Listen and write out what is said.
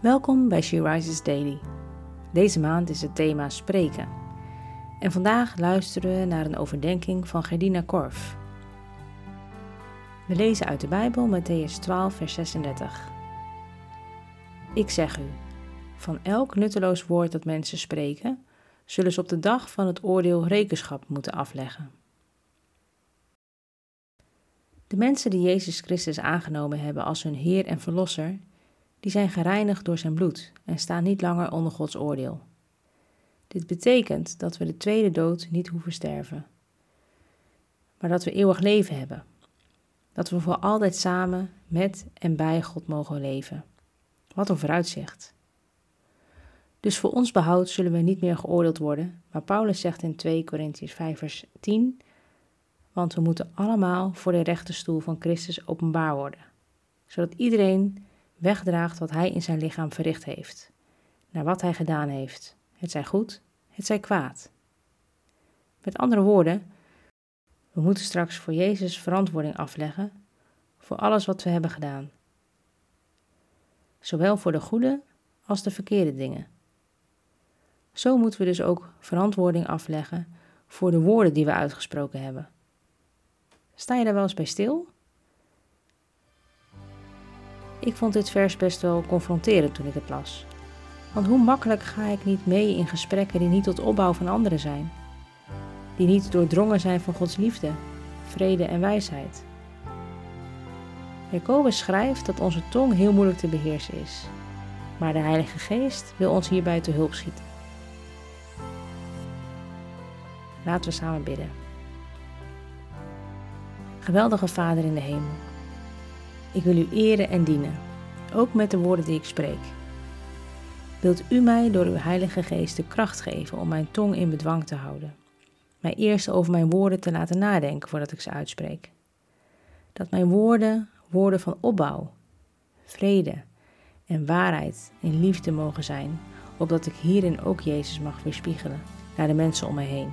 Welkom bij She Rises Daily. Deze maand is het thema spreken. En vandaag luisteren we naar een overdenking van Gerdina Korf. We lezen uit de Bijbel Matthäus 12, vers 36. Ik zeg u, van elk nutteloos woord dat mensen spreken, zullen ze op de dag van het oordeel rekenschap moeten afleggen. De mensen die Jezus Christus aangenomen hebben als hun Heer en Verlosser, die zijn gereinigd door zijn bloed en staan niet langer onder Gods oordeel. Dit betekent dat we de tweede dood niet hoeven sterven, maar dat we eeuwig leven hebben. Dat we voor altijd samen met en bij God mogen leven. Wat een vooruitzicht. Dus voor ons behoud zullen we niet meer geoordeeld worden, maar Paulus zegt in 2 Corinthians 5 vers 10, want we moeten allemaal voor de rechterstoel van Christus openbaar worden, zodat iedereen wegdraagt wat hij in zijn lichaam verricht heeft, naar wat hij gedaan heeft, het zij goed, het zij kwaad. Met andere woorden, we moeten straks voor Jezus verantwoording afleggen voor alles wat we hebben gedaan, zowel voor de goede als de verkeerde dingen. Zo moeten we dus ook verantwoording afleggen voor de woorden die we uitgesproken hebben. Sta je daar wel eens bij stil? Ik vond dit vers best wel confronterend toen ik het las. Want hoe makkelijk ga ik niet mee in gesprekken die niet tot opbouw van anderen zijn? Die niet doordrongen zijn van Gods liefde, vrede en wijsheid. Jacobus schrijft dat onze tong heel moeilijk te beheersen is. Maar de Heilige Geest wil ons hierbij te hulp schieten. Laten we samen bidden. Geweldige Vader in de hemel. Ik wil u eren en dienen, ook met de woorden die ik spreek. Wilt u mij door uw Heilige Geest de kracht geven om mijn tong in bedwang te houden? Mij eerst over mijn woorden te laten nadenken voordat ik ze uitspreek. Dat mijn woorden woorden van opbouw, vrede en waarheid in liefde mogen zijn, opdat ik hierin ook Jezus mag weerspiegelen naar de mensen om mij heen.